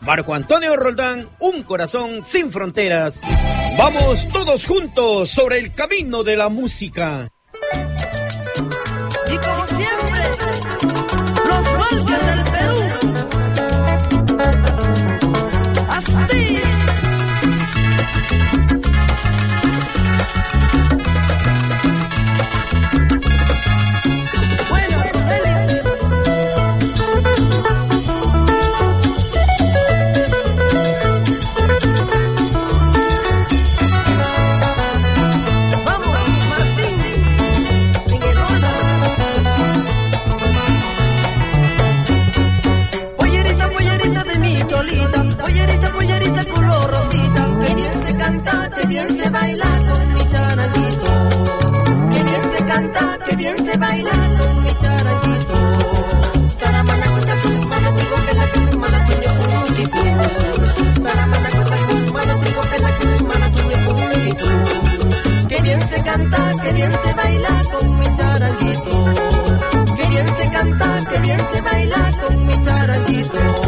Marco Antonio Roldán, un corazón sin fronteras. Vamos todos juntos sobre el camino de la música. Que bien se baila con mi charanguito. Que bien se canta, que bien se baila con mi charanguito. Saramana con mano trigo que la que mana tiene puntico. Saramana con mano trigo que la que mana tiene puntico. Que bien se canta, que bien se baila con mi charanguito. Que bien se canta, que bien se baila con mi charanguito.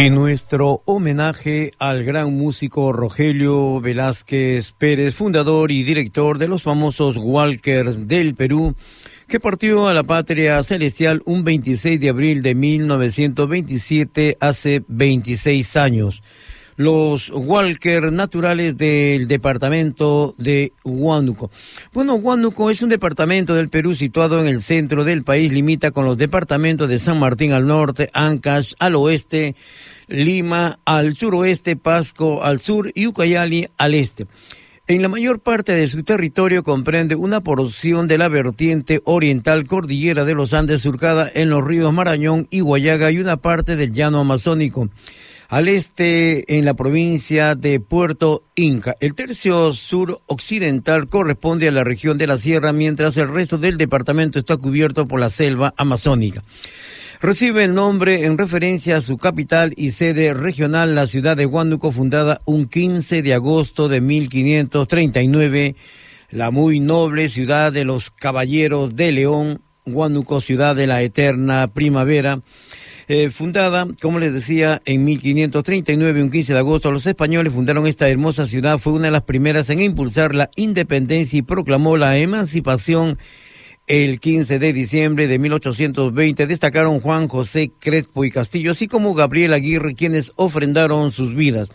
En nuestro homenaje al gran músico Rogelio Velázquez Pérez, fundador y director de los famosos Walkers del Perú, que partió a la patria celestial un 26 de abril de 1927, hace 26 años. Los Walker naturales del departamento de Huánuco. Bueno, Huánuco es un departamento del Perú situado en el centro del país, limita con los departamentos de San Martín al norte, Ancash al oeste, Lima al suroeste, Pasco al sur y Ucayali al este. En la mayor parte de su territorio comprende una porción de la vertiente oriental cordillera de los Andes surcada en los ríos Marañón y Guayaga y una parte del llano amazónico. Al este, en la provincia de Puerto Inca. El tercio sur occidental corresponde a la región de la sierra, mientras el resto del departamento está cubierto por la selva amazónica. Recibe el nombre en referencia a su capital y sede regional, la ciudad de Huánuco, fundada un 15 de agosto de 1539, la muy noble ciudad de los caballeros de León, Huánuco, ciudad de la eterna primavera. Eh, fundada, como les decía, en 1539, un 15 de agosto, los españoles fundaron esta hermosa ciudad, fue una de las primeras en impulsar la independencia y proclamó la emancipación el 15 de diciembre de 1820 destacaron Juan José Crespo y Castillo, así como Gabriel Aguirre, quienes ofrendaron sus vidas.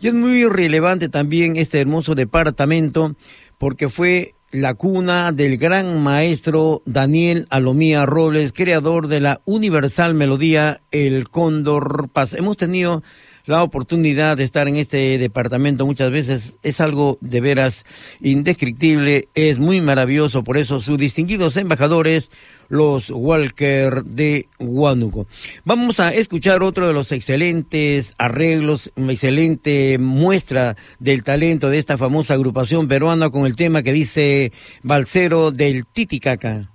Y es muy relevante también este hermoso departamento porque fue la cuna del gran maestro Daniel Alomía Robles, creador de la universal melodía El Cóndor Paz. Hemos tenido la oportunidad de estar en este departamento muchas veces es algo de veras indescriptible, es muy maravilloso, por eso sus distinguidos embajadores, los Walker de Huánuco. Vamos a escuchar otro de los excelentes arreglos, una excelente muestra del talento de esta famosa agrupación peruana con el tema que dice Balcero del Titicaca.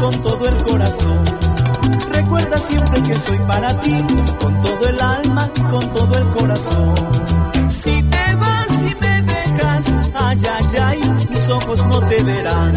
Con todo el corazón. Recuerda siempre que soy para ti, con todo el alma y con todo el corazón. Si te vas y me dejas, ay, ay, ay, mis ojos no te verán.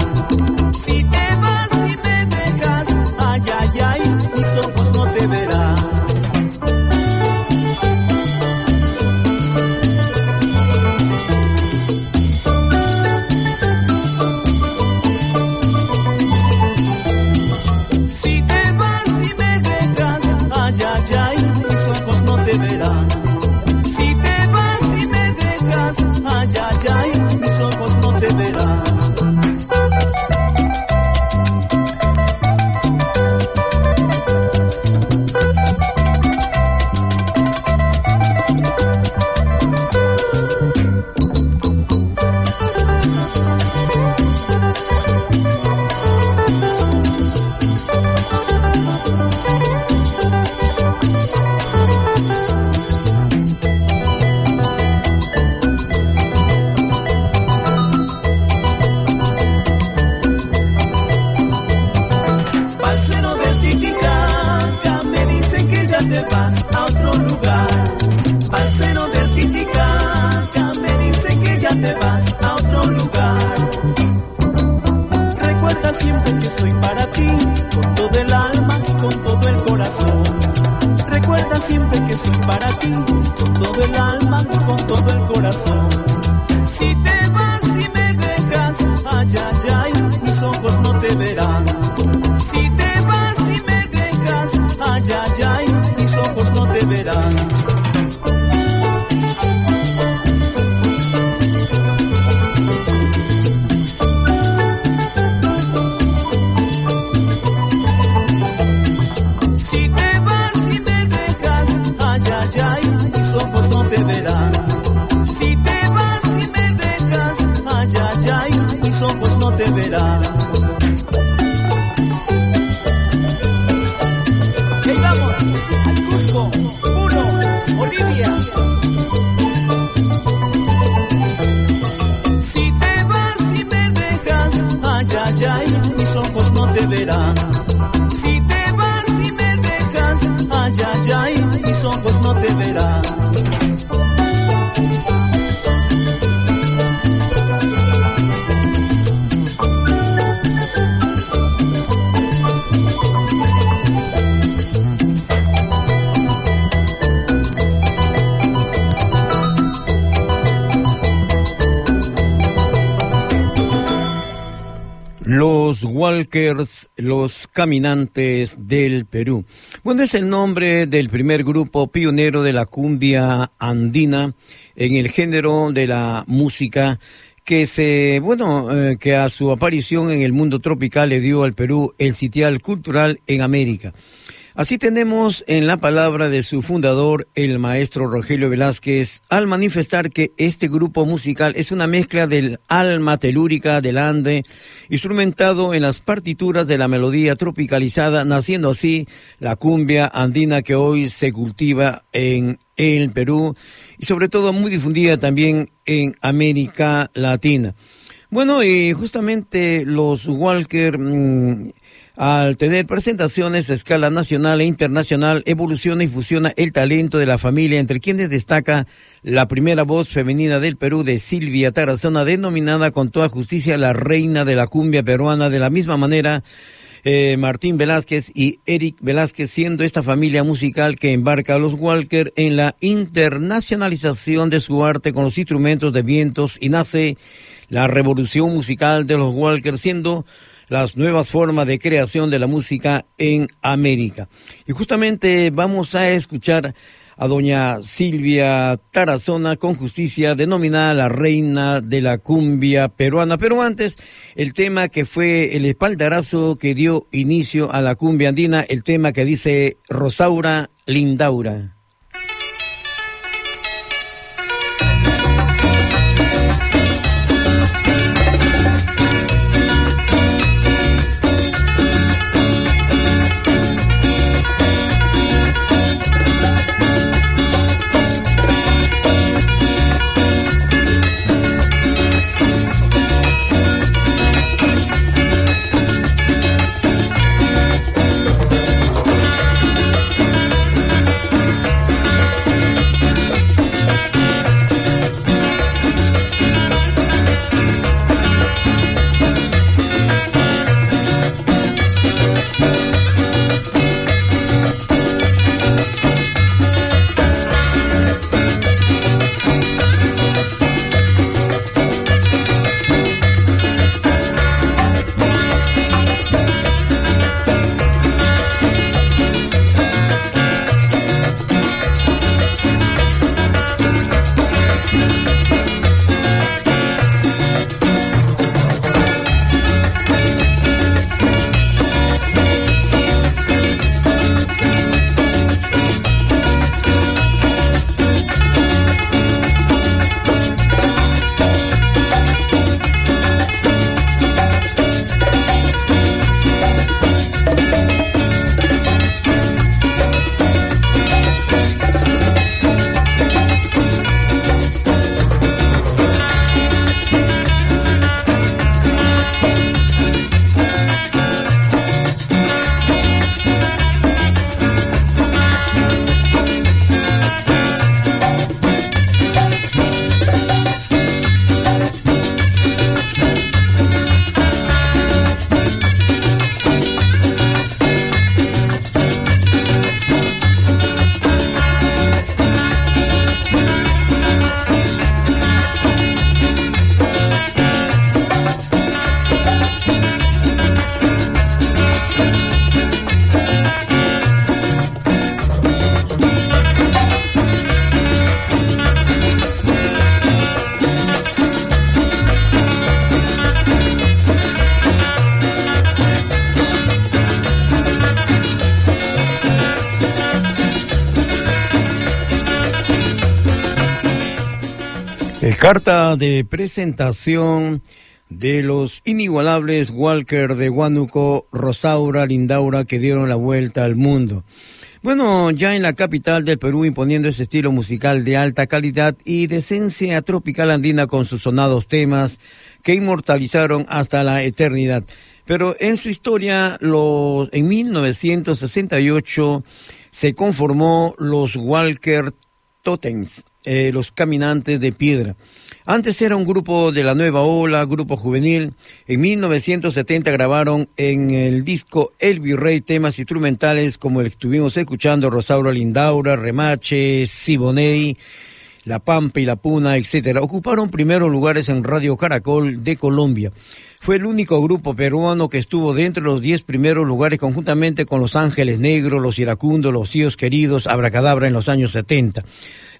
Al Cusco, uno, Bolivia. Si te vas y me dejas, ay, ay, ay, mis ojos no te verán. Si te vas y me dejas, ay, ay, ay, mis ojos no te verán. Los caminantes del Perú. Bueno, es el nombre del primer grupo pionero de la cumbia andina en el género de la música que se, bueno, eh, que a su aparición en el mundo tropical le dio al Perú el sitial cultural en América. Así tenemos en la palabra de su fundador, el maestro Rogelio Velázquez, al manifestar que este grupo musical es una mezcla del alma telúrica del Ande, instrumentado en las partituras de la melodía tropicalizada, naciendo así la cumbia andina que hoy se cultiva en el Perú y sobre todo muy difundida también en América Latina. Bueno, y justamente los Walker... mmm, al tener presentaciones a escala nacional e internacional, evoluciona y fusiona el talento de la familia, entre quienes destaca la primera voz femenina del Perú de Silvia Tarazona, denominada con toda justicia la reina de la cumbia peruana, de la misma manera eh, Martín Velázquez y Eric Velázquez, siendo esta familia musical que embarca a los Walker en la internacionalización de su arte con los instrumentos de vientos y nace la revolución musical de los Walker, siendo las nuevas formas de creación de la música en América. Y justamente vamos a escuchar a doña Silvia Tarazona con justicia, denominada la reina de la cumbia peruana. Pero antes, el tema que fue el espaldarazo que dio inicio a la cumbia andina, el tema que dice Rosaura Lindaura. Carta de presentación de los inigualables Walker de Huánuco, Rosaura, Lindaura, que dieron la vuelta al mundo. Bueno, ya en la capital del Perú imponiendo ese estilo musical de alta calidad y de esencia tropical andina con sus sonados temas que inmortalizaron hasta la eternidad. Pero en su historia, los, en 1968 se conformó los Walker Totems, eh, los caminantes de piedra. Antes era un grupo de la nueva ola, grupo juvenil. En 1970 grabaron en el disco El Virrey temas instrumentales como el que estuvimos escuchando, Rosaura Lindaura, Remache, Siboney, La Pampa y La Puna, etc. Ocuparon primeros lugares en Radio Caracol de Colombia. Fue el único grupo peruano que estuvo dentro de los diez primeros lugares conjuntamente con Los Ángeles Negros, Los Iracundos, Los Tíos Queridos, Abracadabra en los años 70.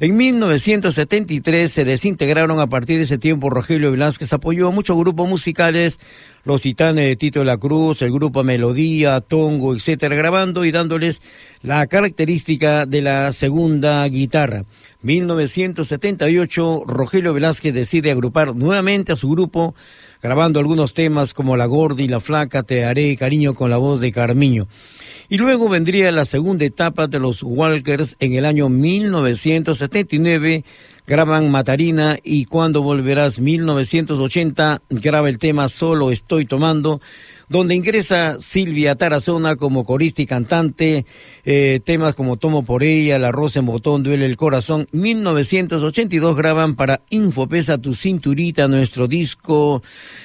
En 1973 se desintegraron a partir de ese tiempo. Rogelio Velázquez apoyó a muchos grupos musicales, los Titanes de Tito de la Cruz, el grupo Melodía, Tongo, etcétera, grabando y dándoles la característica de la segunda guitarra. 1978, Rogelio Velázquez decide agrupar nuevamente a su grupo, grabando algunos temas como La Gorda y La Flaca, Te haré cariño con la voz de Carmiño. Y luego vendría la segunda etapa de los Walkers en el año 1979, graban Matarina y Cuando Volverás 1980, graba el tema Solo Estoy Tomando donde ingresa Silvia Tarazona como corista y cantante, eh, temas como Tomo por ella, La Rosa en Botón, Duele el Corazón. 1982 graban para Infopesa Tu Cinturita, nuestro disco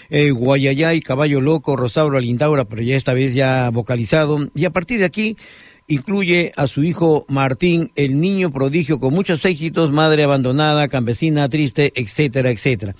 eh, Guayayay, Caballo Loco, Rosauro Lindaura, pero ya esta vez ya vocalizado. Y a partir de aquí incluye a su hijo Martín, el niño prodigio con muchos éxitos, madre abandonada, campesina triste, etcétera, etcétera.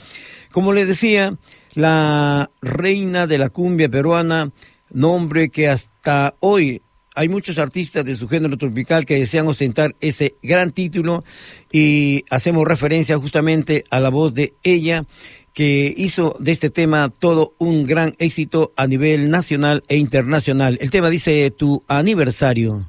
Como le decía, la reina de la cumbia peruana, nombre que hasta hoy hay muchos artistas de su género tropical que desean ostentar ese gran título y hacemos referencia justamente a la voz de ella que hizo de este tema todo un gran éxito a nivel nacional e internacional. El tema dice tu aniversario.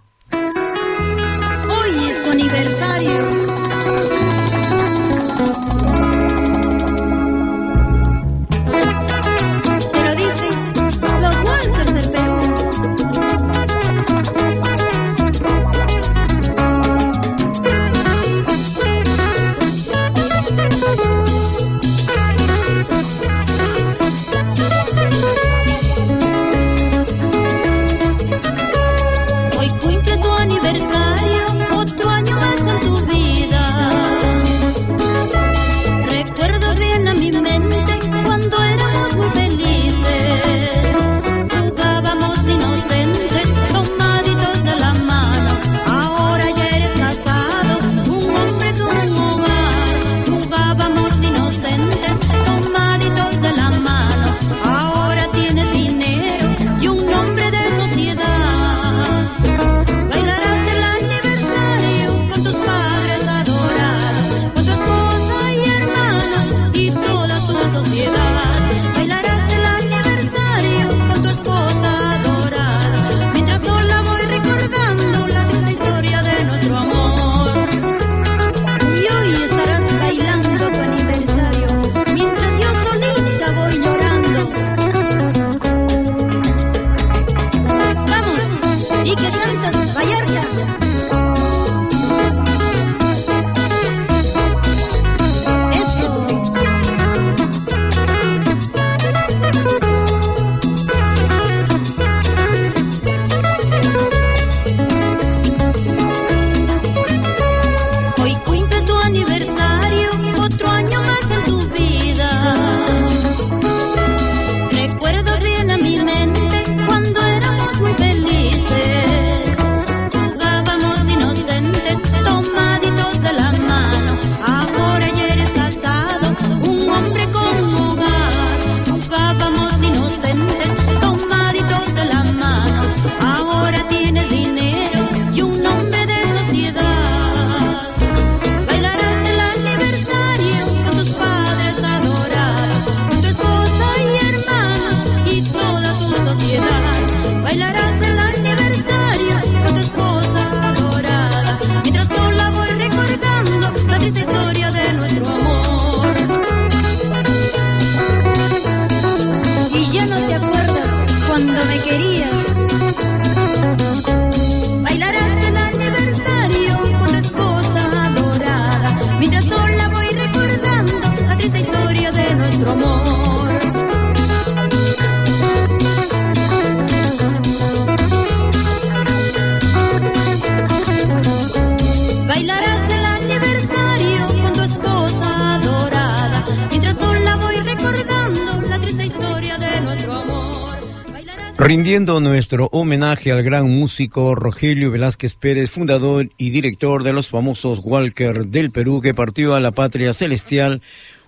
Rindiendo nuestro homenaje al gran músico Rogelio Velázquez Pérez, fundador y director de los famosos Walker del Perú, que partió a la patria celestial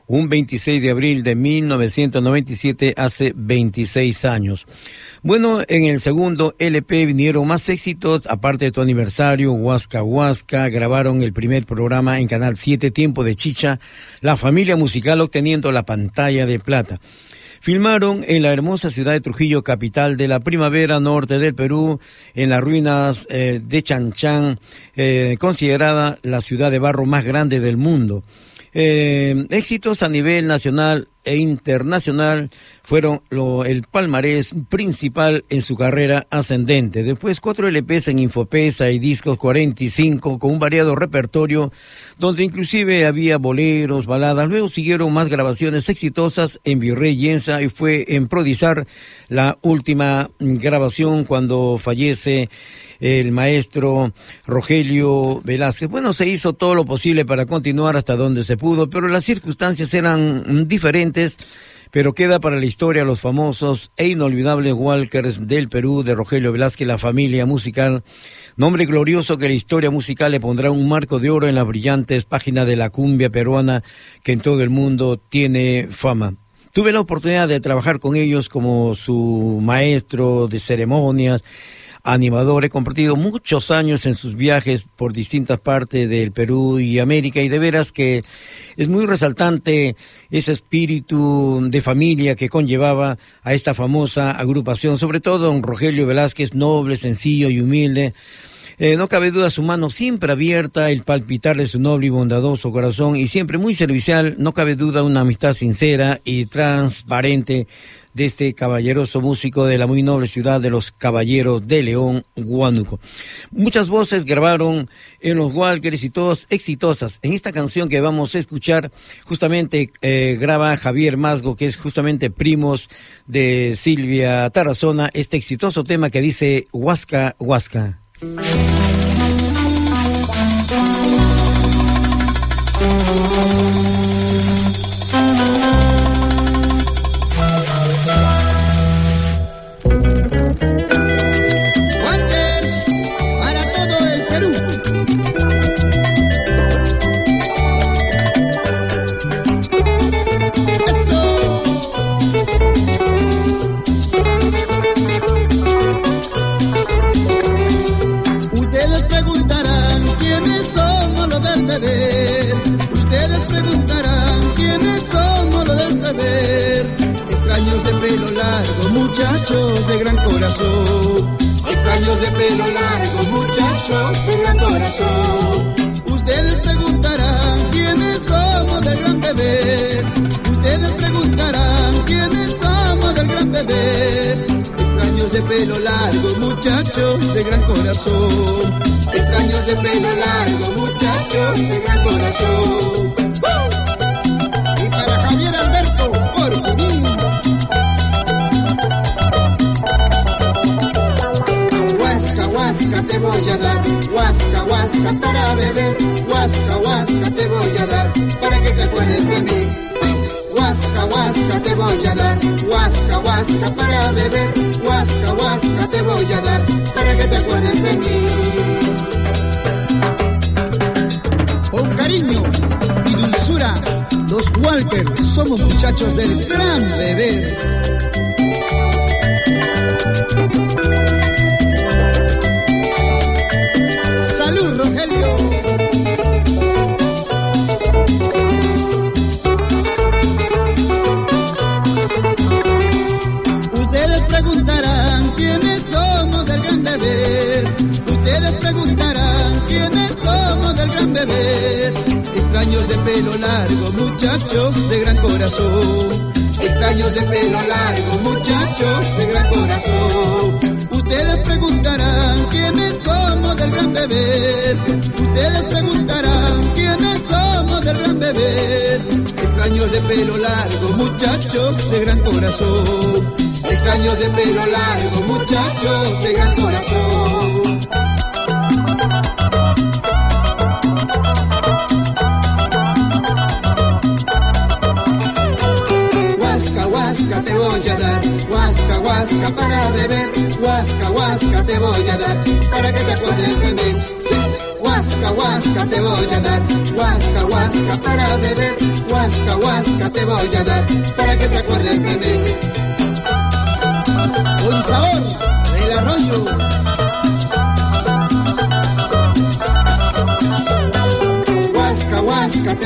un 26 de abril de 1997, hace 26 años. Bueno, en el segundo LP vinieron más éxitos, aparte de tu aniversario, Huasca Huasca, grabaron el primer programa en Canal 7, Tiempo de Chicha, la familia musical obteniendo la pantalla de plata. Filmaron en la hermosa ciudad de Trujillo, capital de la primavera norte del Perú, en las ruinas eh, de Chanchán, eh, considerada la ciudad de barro más grande del mundo. Eh, éxitos a nivel nacional e internacional fueron lo- el palmarés principal en su carrera ascendente. Después cuatro LPs en Infopesa y discos 45 con un variado repertorio donde inclusive había boleros, baladas. Luego siguieron más grabaciones exitosas en Virrey Yensa y fue en Prodizar la última mm, grabación cuando fallece el maestro Rogelio Velázquez. Bueno, se hizo todo lo posible para continuar hasta donde se pudo, pero las circunstancias eran diferentes. Pero queda para la historia los famosos e inolvidables Walkers del Perú de Rogelio Velázquez, la familia musical. Nombre glorioso que la historia musical le pondrá un marco de oro en las brillantes páginas de la cumbia peruana que en todo el mundo tiene fama. Tuve la oportunidad de trabajar con ellos como su maestro de ceremonias, animador. He compartido muchos años en sus viajes por distintas partes del Perú y América y de veras que es muy resaltante ese espíritu de familia que conllevaba a esta famosa agrupación, sobre todo don Rogelio Velázquez, noble, sencillo y humilde. Eh, no cabe duda su mano siempre abierta, el palpitar de su noble y bondadoso corazón y siempre muy servicial, no cabe duda una amistad sincera y transparente de este caballeroso músico de la muy noble ciudad de los Caballeros de León, Huánuco. Muchas voces grabaron en los Walkers y todas exitosas. En esta canción que vamos a escuchar, justamente eh, graba Javier Masgo, que es justamente primos de Silvia Tarazona, este exitoso tema que dice Huasca, Huasca. Corazón. Extraños de pelo largo, muchachos de gran corazón. Ustedes preguntarán quiénes somos del gran beber. Ustedes preguntarán quiénes somos del gran beber. Extraños de pelo largo, muchachos de gran corazón. Extraños de pelo largo, muchachos de gran corazón. Te voy a dar, huasca, huasca para beber, huasca, huasca te voy a dar, para que te acuerdes de mí. Sí, huasca, huasca te voy a dar, huasca, huasca para beber, huasca, huasca te voy a dar, para que te acuerdes de mí. Con cariño y dulzura, los Walker somos muchachos del gran beber. Extraños de pelo largo, muchachos de gran corazón. Extraños de pelo largo, muchachos de gran corazón. Ustedes preguntarán quiénes somos del gran beber. Ustedes preguntarán quiénes somos del gran beber. Extraños de pelo largo, muchachos de gran corazón. Extraños de pelo largo, muchachos de gran corazón. Huasca, para beber, huasca, huasca te voy a dar, para que te acuerdes de mí. Sí, huasca, te voy a dar, huasca, huasca para beber, huasca, huasca te voy a dar, para que te acuerdes de mí. Con sabor del arroyo.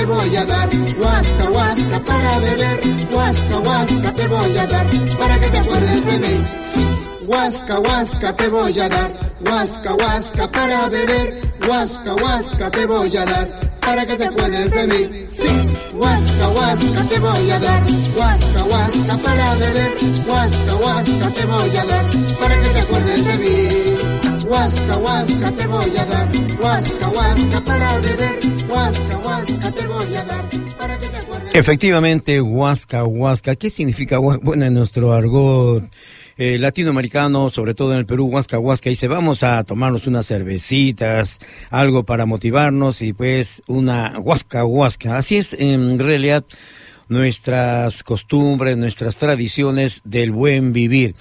Te voy a dar, huasca, huasca para beber, huasca, huasca te voy a dar, para que te acuerdes de mí. Sí. Huasca, huasca te voy a dar, huasca, huasca para beber, huasca, huasca te voy a dar, para que te acuerdes de mí. Sí. Huasca, huasca te voy a dar, huasca, huasca para beber, huasca, huasca te voy a dar, para que te acuerdes de mí. Huasca, huasca te voy a dar, huasca, huasca para beber, huasca, huasca te voy a dar, para que te acuerdes Efectivamente, huasca, huasca. ¿Qué significa huasca? Bueno, en nuestro argot eh, latinoamericano, sobre todo en el Perú, huasca, huasca, dice, vamos a tomarnos unas cervecitas, algo para motivarnos y pues una huasca, huasca. Así es, en realidad, nuestras costumbres, nuestras tradiciones del buen vivir.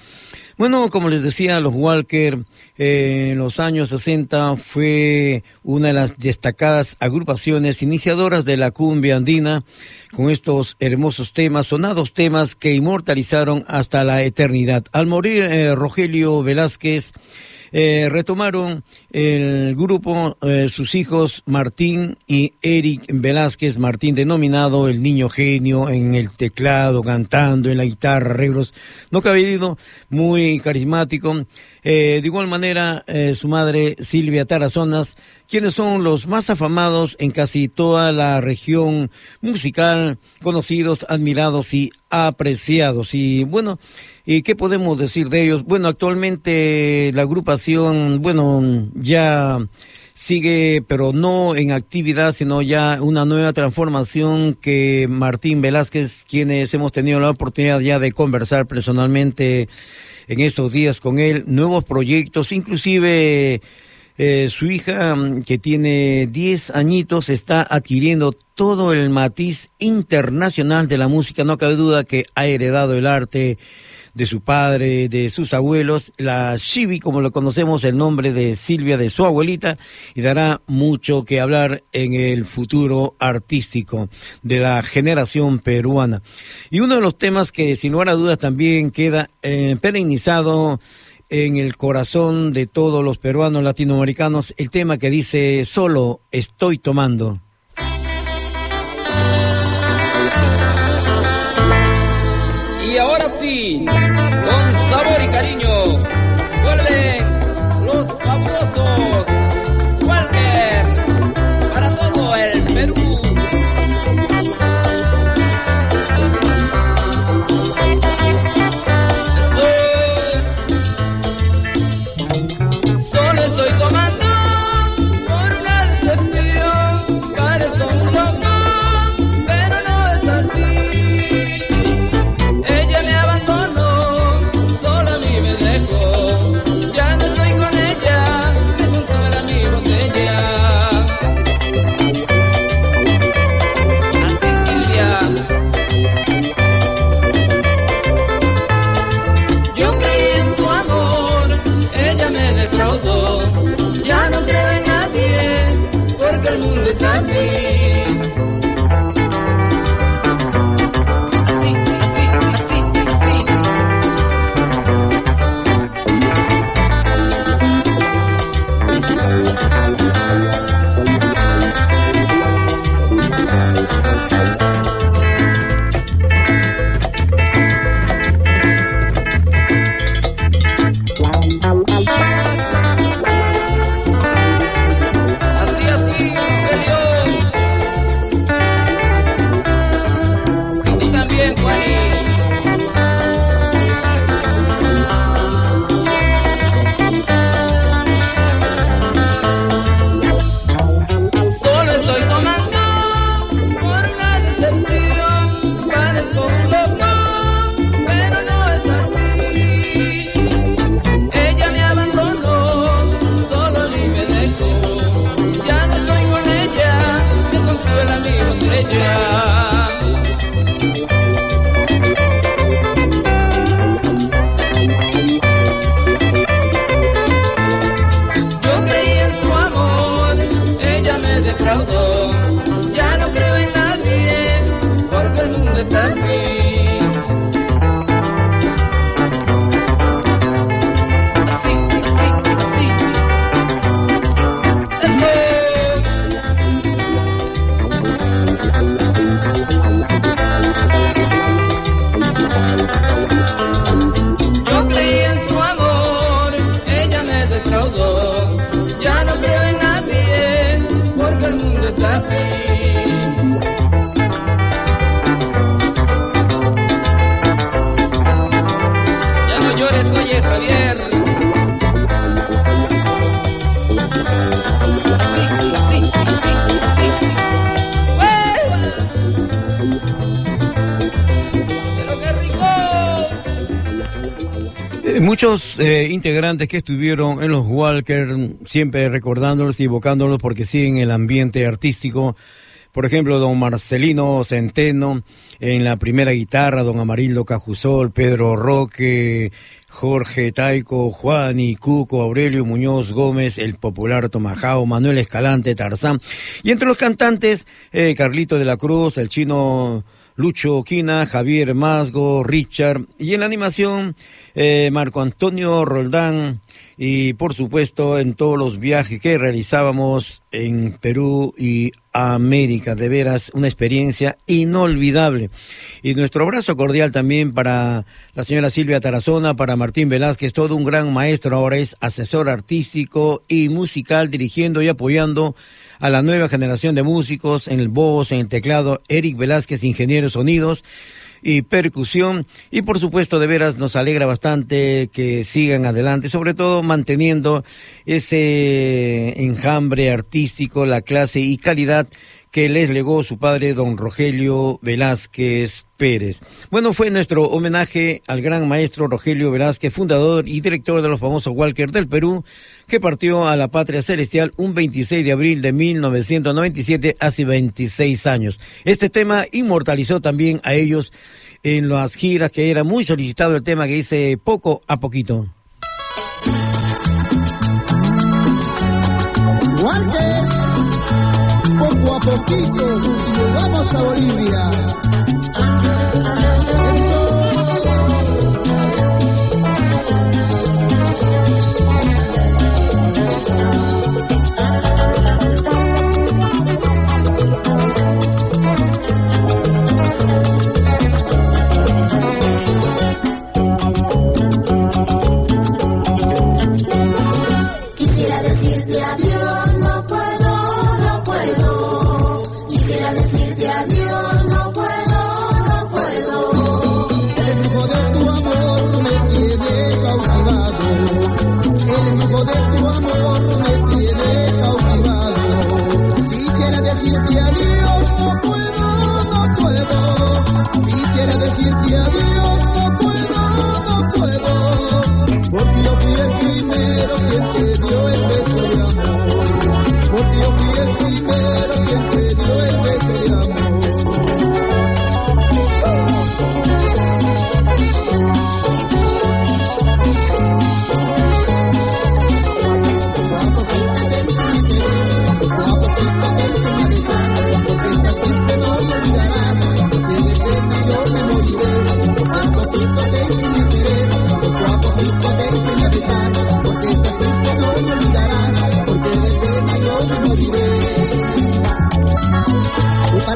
Bueno, como les decía, los Walker eh, en los años 60 fue una de las destacadas agrupaciones iniciadoras de la cumbia andina con estos hermosos temas, sonados temas que inmortalizaron hasta la eternidad. Al morir eh, Rogelio Velázquez, eh, retomaron el grupo eh, sus hijos Martín y Eric Velázquez, Martín denominado el niño genio en el teclado, cantando, en la guitarra, arreglos, no cabido, muy carismático. Eh, de igual manera, su madre Silvia Tarazonas, quienes son los más afamados en casi toda la región musical, conocidos, admirados y apreciados. Y bueno, ¿Y qué podemos decir de ellos? Bueno, actualmente la agrupación, bueno, ya sigue, pero no en actividad, sino ya una nueva transformación que Martín Velázquez, quienes hemos tenido la oportunidad ya de conversar personalmente en estos días con él, nuevos proyectos, inclusive eh, su hija, que tiene 10 añitos, está adquiriendo todo el matiz internacional de la música. No cabe duda que ha heredado el arte de su padre, de sus abuelos, la Shivi, como lo conocemos, el nombre de Silvia, de su abuelita, y dará mucho que hablar en el futuro artístico de la generación peruana. Y uno de los temas que sin lugar a dudas también queda eh, perennizado en el corazón de todos los peruanos latinoamericanos, el tema que dice, solo estoy tomando. Y ahora sí, con Muchos eh, integrantes que estuvieron en los Walker, siempre recordándolos y evocándolos porque siguen el ambiente artístico. Por ejemplo, don Marcelino Centeno en la primera guitarra, don Amarildo Cajusol, Pedro Roque, Jorge Taico, Juan y Cuco, Aurelio Muñoz Gómez, el popular Tomajao, Manuel Escalante, Tarzán. Y entre los cantantes, eh, Carlito de la Cruz, el chino Lucho Quina, Javier Masgo, Richard. Y en la animación, eh, Marco Antonio Roldán. Y por supuesto, en todos los viajes que realizábamos en Perú y América. De veras, una experiencia inolvidable. Y nuestro abrazo cordial también para la señora Silvia Tarazona, para Martín Velázquez, todo un gran maestro, ahora es asesor artístico y musical, dirigiendo y apoyando a la nueva generación de músicos en el voz, en el teclado, Eric Velázquez, ingeniero sonidos y percusión. Y por supuesto, de veras nos alegra bastante que sigan adelante, sobre todo manteniendo ese enjambre artístico, la clase y calidad que les legó su padre, don Rogelio Velázquez Pérez. Bueno, fue nuestro homenaje al gran maestro Rogelio Velázquez, fundador y director de los famosos Walker del Perú, que partió a la patria celestial un 26 de abril de 1997, hace 26 años. Este tema inmortalizó también a ellos en las giras, que era muy solicitado el tema que dice poco a poquito. Walker, poquito, nos vamos a Bolivia.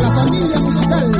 La familia musical,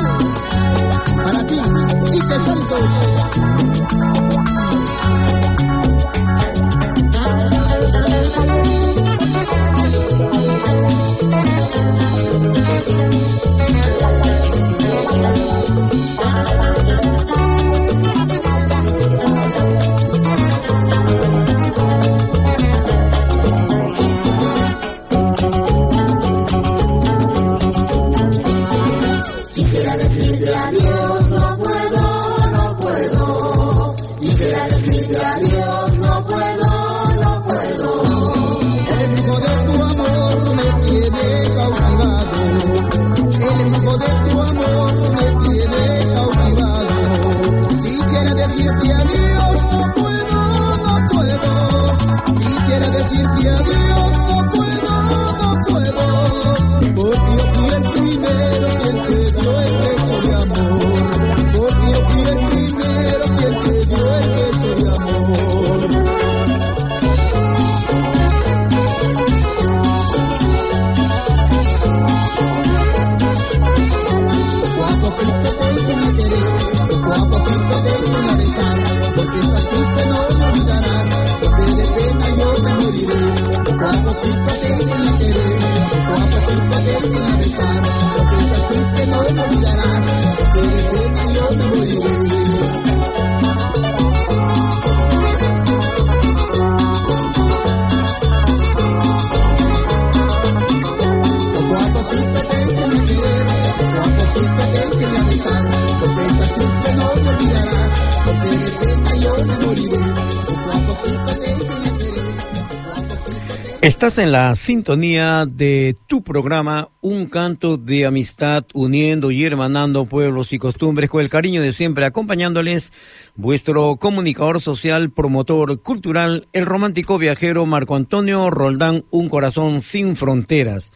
Estás en la sintonía de tu programa Un canto de amistad uniendo y hermanando pueblos y costumbres con el cariño de siempre acompañándoles vuestro comunicador social, promotor cultural, el romántico viajero Marco Antonio Roldán, un corazón sin fronteras.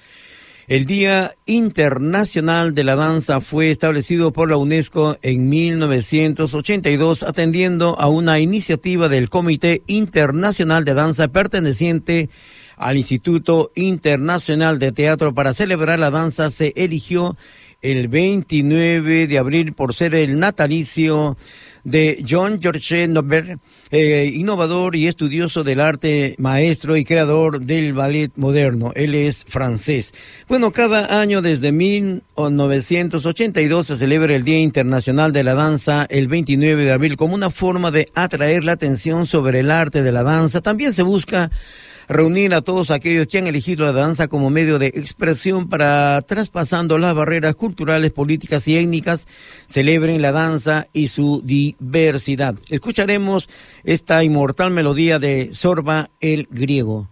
El Día Internacional de la Danza fue establecido por la UNESCO en 1982 atendiendo a una iniciativa del Comité Internacional de Danza perteneciente al Instituto Internacional de Teatro para celebrar la danza se eligió el 29 de abril por ser el natalicio de John George Nobel, eh, innovador y estudioso del arte, maestro y creador del ballet moderno. Él es francés. Bueno, cada año desde 1982 se celebra el Día Internacional de la Danza el 29 de abril como una forma de atraer la atención sobre el arte de la danza. También se busca reunir a todos aquellos que han elegido la danza como medio de expresión para, traspasando las barreras culturales, políticas y étnicas, celebren la danza y su diversidad. Escucharemos esta inmortal melodía de Sorba el griego.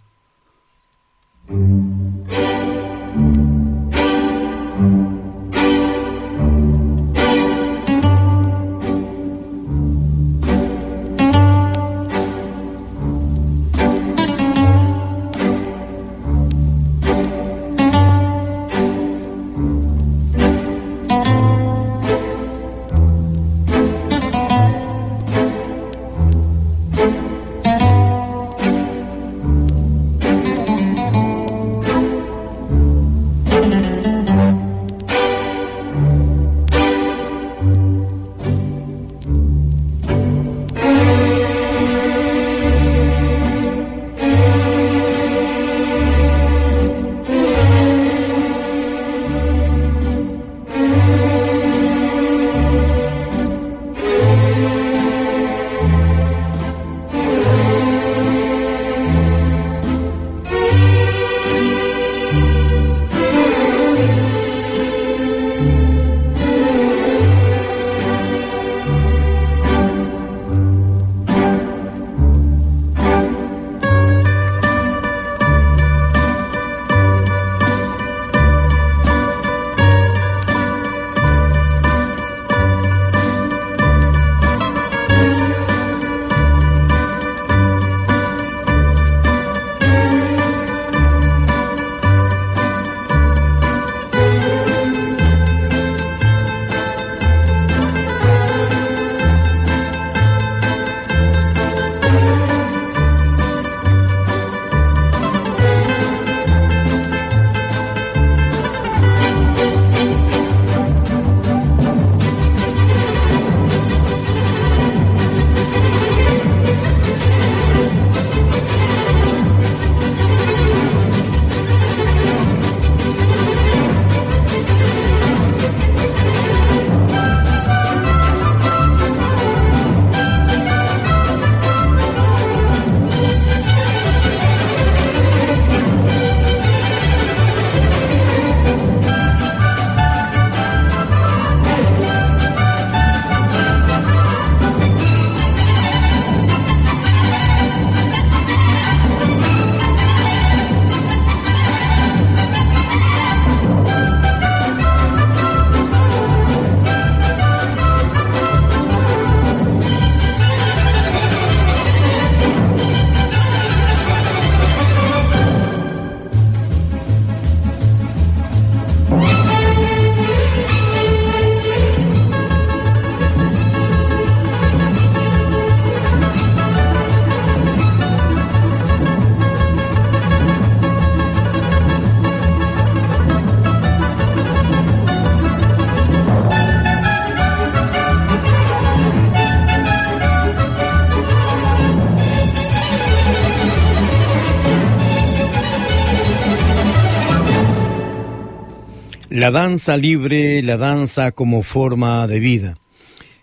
La danza libre, la danza como forma de vida.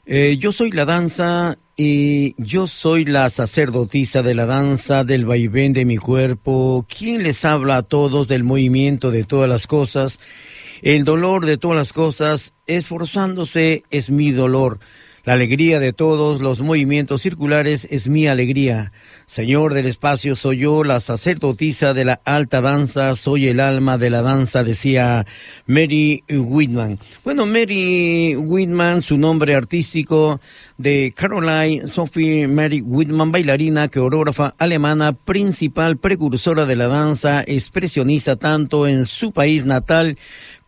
Eh, yo soy la danza y yo soy la sacerdotisa de la danza, del vaivén de mi cuerpo, quien les habla a todos del movimiento de todas las cosas. El dolor de todas las cosas, esforzándose es mi dolor. La alegría de todos los movimientos circulares es mi alegría. Señor del espacio, soy yo, la sacerdotisa de la alta danza, soy el alma de la danza, decía Mary Whitman. Bueno, Mary Whitman, su nombre artístico de Caroline Sophie Mary Whitman, bailarina, coreógrafa alemana, principal precursora de la danza expresionista tanto en su país natal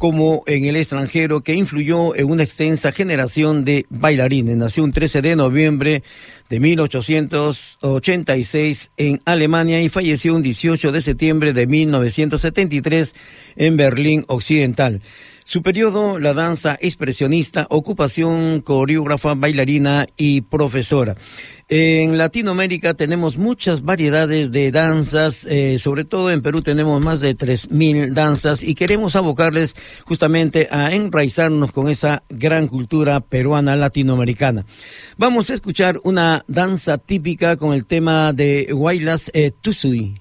como en el extranjero, que influyó en una extensa generación de bailarines. Nació un 13 de noviembre de 1886 en Alemania y falleció un 18 de septiembre de 1973 en Berlín Occidental. Su periodo, la danza expresionista, ocupación, coreógrafa, bailarina y profesora. En Latinoamérica tenemos muchas variedades de danzas, eh, sobre todo en Perú tenemos más de 3.000 danzas y queremos abocarles justamente a enraizarnos con esa gran cultura peruana latinoamericana. Vamos a escuchar una danza típica con el tema de Guaylas eh, Tusui.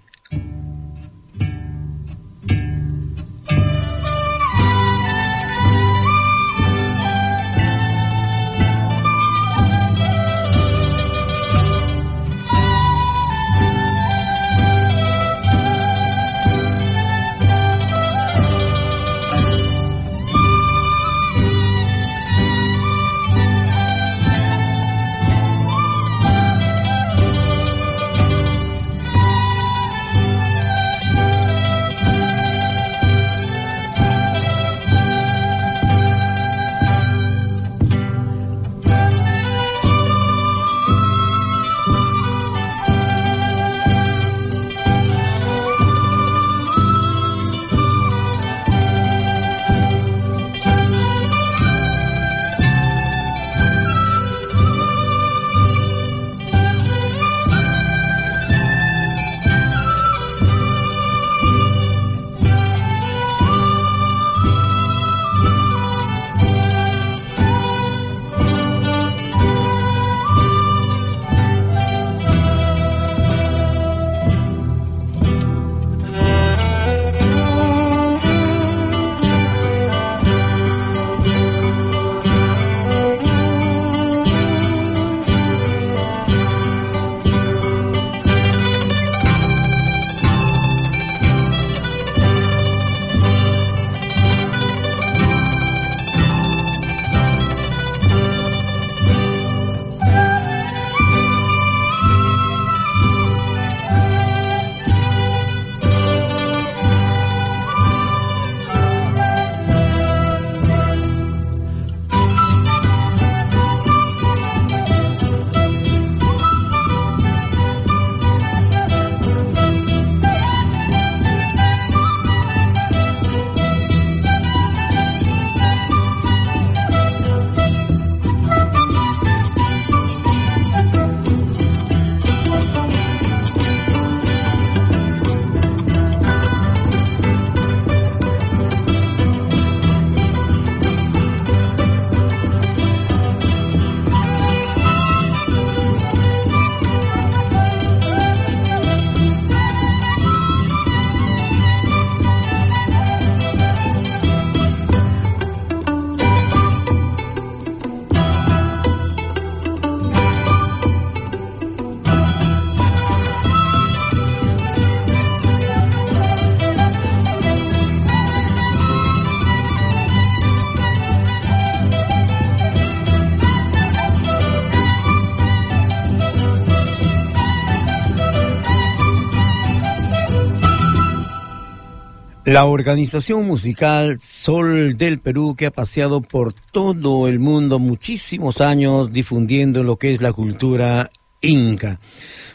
La organización musical Sol del Perú que ha paseado por todo el mundo muchísimos años difundiendo lo que es la cultura inca.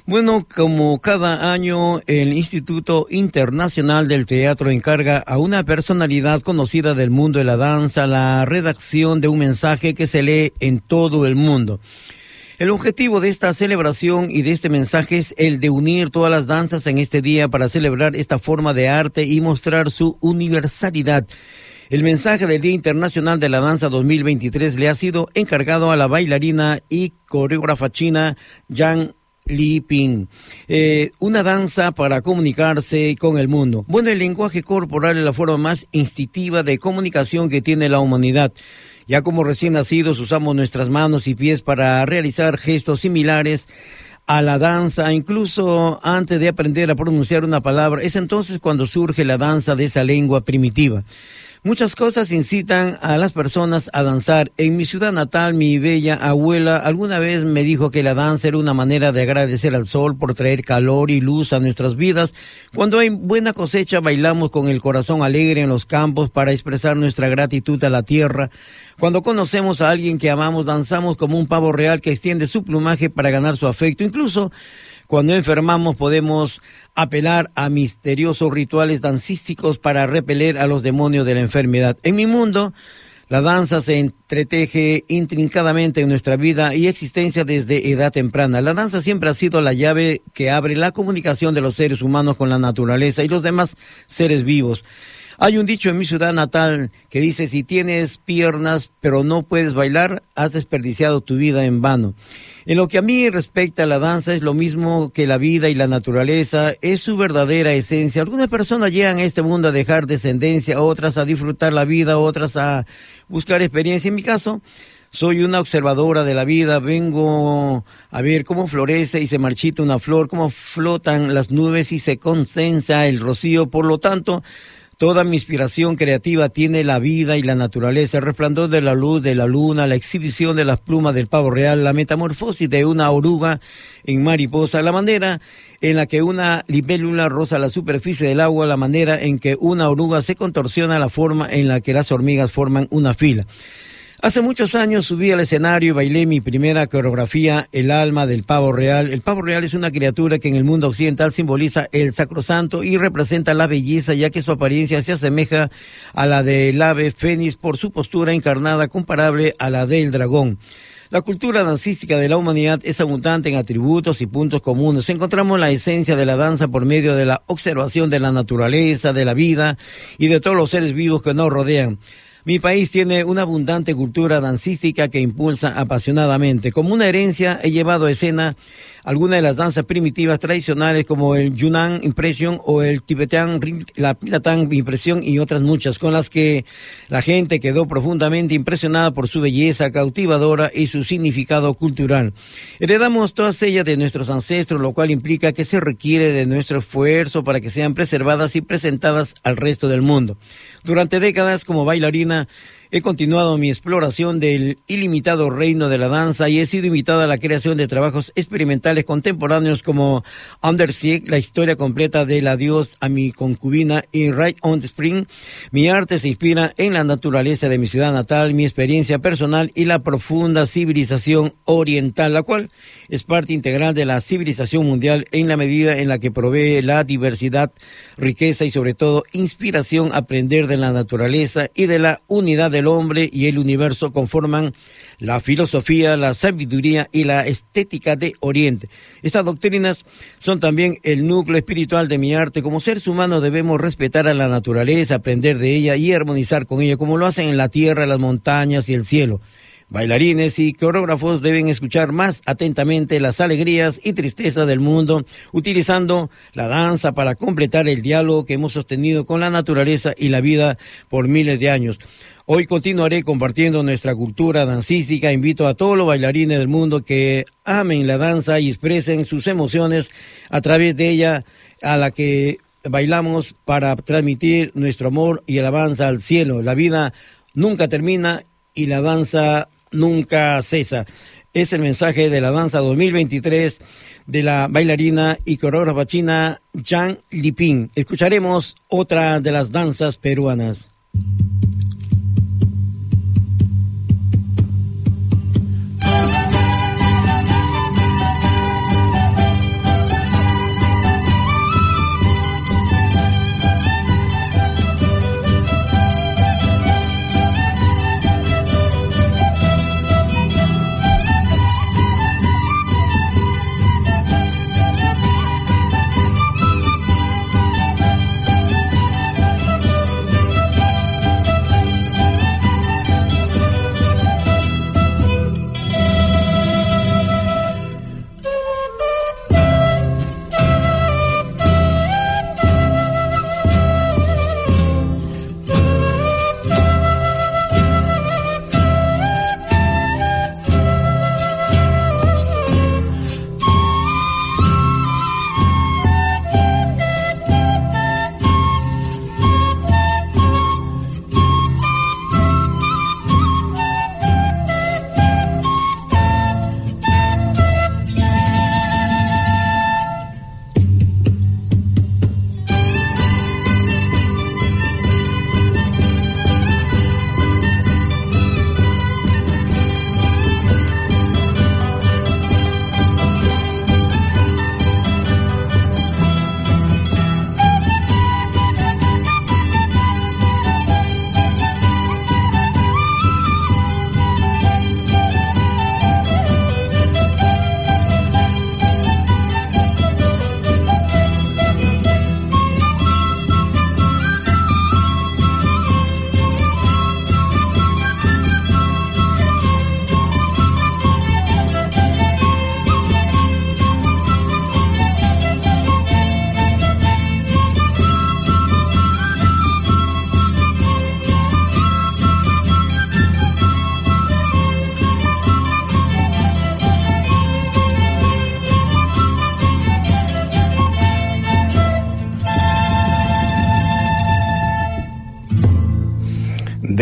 Bueno, como cada año el Instituto Internacional del Teatro encarga a una personalidad conocida del mundo de la danza la redacción de un mensaje que se lee en todo el mundo. El objetivo de esta celebración y de este mensaje es el de unir todas las danzas en este día para celebrar esta forma de arte y mostrar su universalidad. El mensaje del Día Internacional de la Danza 2023 le ha sido encargado a la bailarina y coreógrafa china Yang Li Ping. Eh, una danza para comunicarse con el mundo. Bueno, el lenguaje corporal es la forma más instintiva de comunicación que tiene la humanidad Ya como recién nacidos usamos nuestras manos y pies para realizar gestos similares a la danza, incluso antes de aprender a pronunciar una palabra. Es entonces cuando surge la danza de esa lengua primitiva. Muchas cosas incitan a las personas a danzar. En mi ciudad natal, mi bella abuela alguna vez me dijo que la danza era una manera de agradecer al sol por traer calor y luz a nuestras vidas. Cuando hay buena cosecha, bailamos con el corazón alegre en los campos para expresar nuestra gratitud a la tierra. Cuando conocemos a alguien que amamos, danzamos como un pavo real que extiende su plumaje para ganar su afecto. Incluso cuando enfermamos podemos apelar a misteriosos rituales dancísticos para repeler a los demonios de la enfermedad. En mi mundo, la danza se entreteje intrincadamente en nuestra vida y existencia desde edad temprana. La danza siempre ha sido la llave que abre la comunicación de los seres humanos con la naturaleza y los demás seres vivos. Hay un dicho en mi ciudad natal que dice, si tienes piernas pero no puedes bailar, has desperdiciado tu vida en vano. En lo que a mí respecta a la danza es lo mismo que la vida y la naturaleza, es su verdadera esencia. Algunas personas llegan a este mundo a dejar descendencia, otras a disfrutar la vida, otras a buscar experiencia. En mi caso, soy una observadora de la vida, vengo a ver cómo florece y se marchita una flor, cómo flotan las nubes y se concentra el rocío. Por lo tanto, Toda mi inspiración creativa tiene la vida y la naturaleza, el resplandor de la luz de la luna, la exhibición de las plumas del pavo real, la metamorfosis de una oruga en mariposa, la manera en la que una libélula roza la superficie del agua, la manera en que una oruga se contorsiona, la forma en la que las hormigas forman una fila. Hace muchos años subí al escenario y bailé mi primera coreografía, El alma del pavo real. El pavo real es una criatura que en el mundo occidental simboliza el sacrosanto y representa la belleza, ya que su apariencia se asemeja a la del ave fénix por su postura encarnada comparable a la del dragón. La cultura dancística de la humanidad es abundante en atributos y puntos comunes. Encontramos la esencia de la danza por medio de la observación de la naturaleza, de la vida y de todos los seres vivos que nos rodean. Mi país tiene una abundante cultura dancística que impulsa apasionadamente. Como una herencia he llevado a escena algunas de las danzas primitivas tradicionales como el Yunnan Impression o el Tibetan, la Pilatán Impresión y otras muchas con las que la gente quedó profundamente impresionada por su belleza cautivadora y su significado cultural. Heredamos todas ellas de nuestros ancestros, lo cual implica que se requiere de nuestro esfuerzo para que sean preservadas y presentadas al resto del mundo. Durante décadas como bailarina he continuado mi exploración del ilimitado reino de la danza y he sido invitada a la creación de trabajos experimentales contemporáneos como Under Siege, la historia completa del adiós a mi concubina y Right on Spring. Mi arte se inspira en la naturaleza de mi ciudad natal, mi experiencia personal y la profunda civilización oriental, la cual es parte integral de la civilización mundial en la medida en la que provee la diversidad, riqueza y sobre todo inspiración a aprender de la naturaleza y de la unidad del hombre y el universo conforman la filosofía, la sabiduría y la estética de Oriente. Estas doctrinas son también el núcleo espiritual de mi arte. Como seres humanos debemos respetar a la naturaleza, aprender de ella y armonizar con ella, como lo hacen en la tierra, las montañas y el cielo. Bailarines y coreógrafos deben escuchar más atentamente las alegrías y tristezas del mundo, utilizando la danza para completar el diálogo que hemos sostenido con la naturaleza y la vida por miles de años. Hoy continuaré compartiendo nuestra cultura dancística. Invito a todos los bailarines del mundo que amen la danza y expresen sus emociones a través de ella, a la que bailamos para transmitir nuestro amor y alabanza al cielo. La vida nunca termina y la danza nunca cesa. Es el mensaje de la danza 2023 de la bailarina y coreógrafa china Zhang Liping. Escucharemos otra de las danzas peruanas.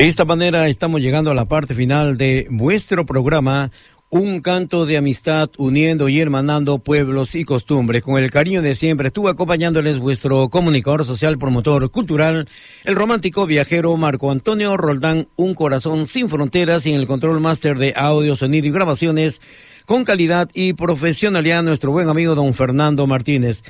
De esta manera estamos llegando a la parte final de vuestro programa un canto de amistad uniendo y hermanando pueblos y costumbres. Con el cariño de siempre estuvo acompañándoles vuestro comunicador social, promotor cultural, el romántico viajero Marco Antonio Roldán, un corazón sin fronteras y en el control máster de audio, sonido y grabaciones con calidad y profesionalidad nuestro buen amigo don Fernando Martínez.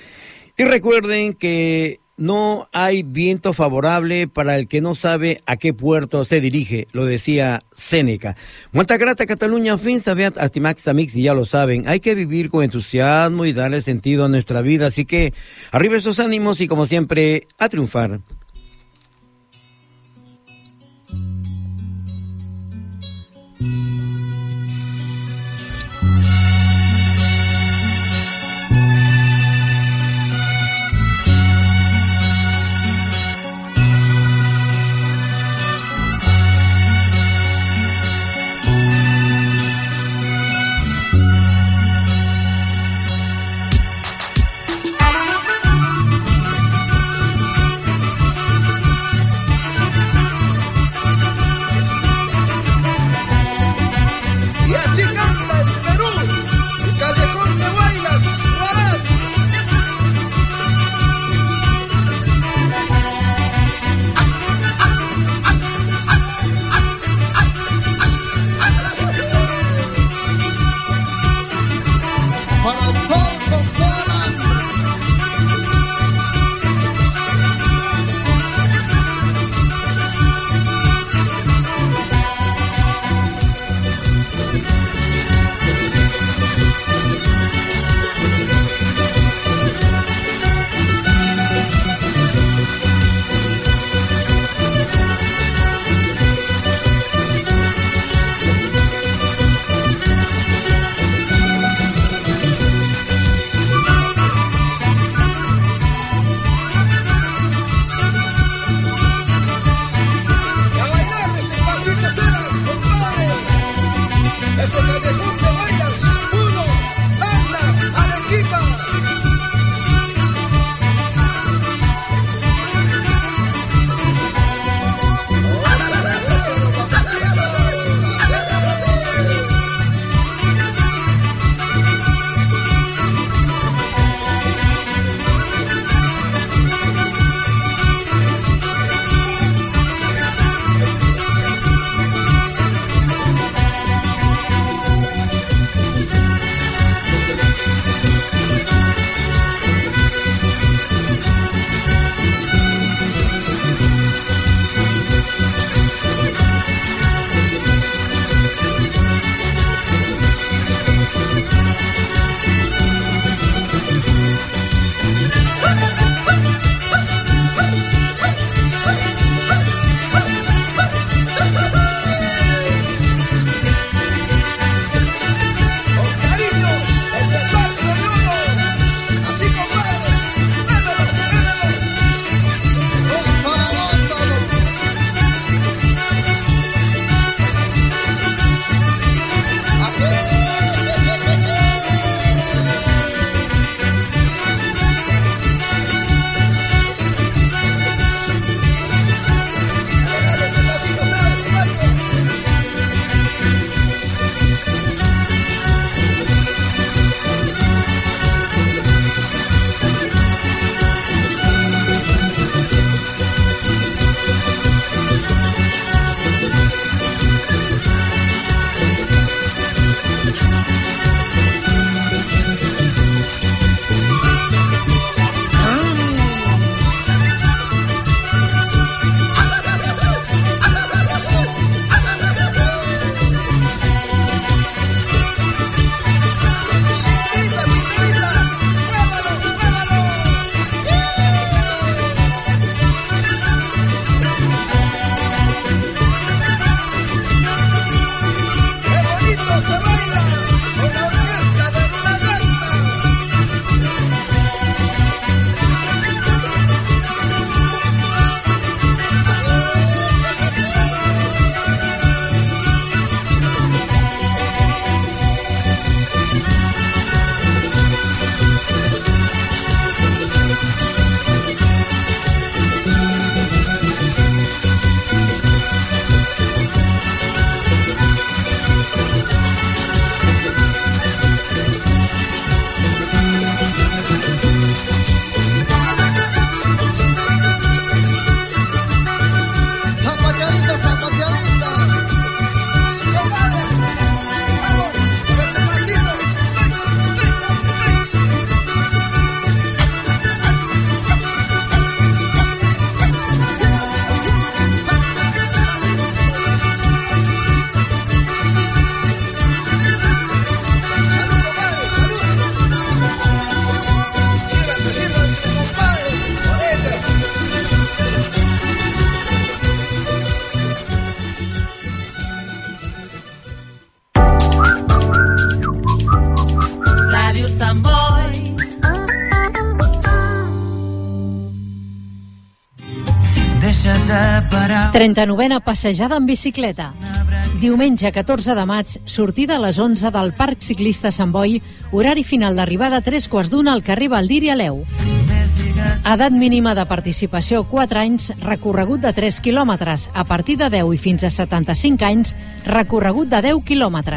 Y recuerden que no hay viento favorable para el que no sabe a qué puerto se dirige, lo decía Séneca. Muerta grata Cataluña, fin sabiat astimax amix, y ya lo saben, hay que vivir con entusiasmo y darle sentido a nuestra vida, así que arriba esos ánimos y como siempre, a triunfar. 39a passejada en bicicleta. Diumenge 14 de maig, sortida a les 11 del Parc Ciclista Sant Boi, horari final d'arribada a tres quarts d'una al carrer Valdir Aleu. Edat mínima de participació 4 anys, recorregut de 3 quilòmetres. A partir de 10 i fins a 75 anys, recorregut de 10 quilòmetres.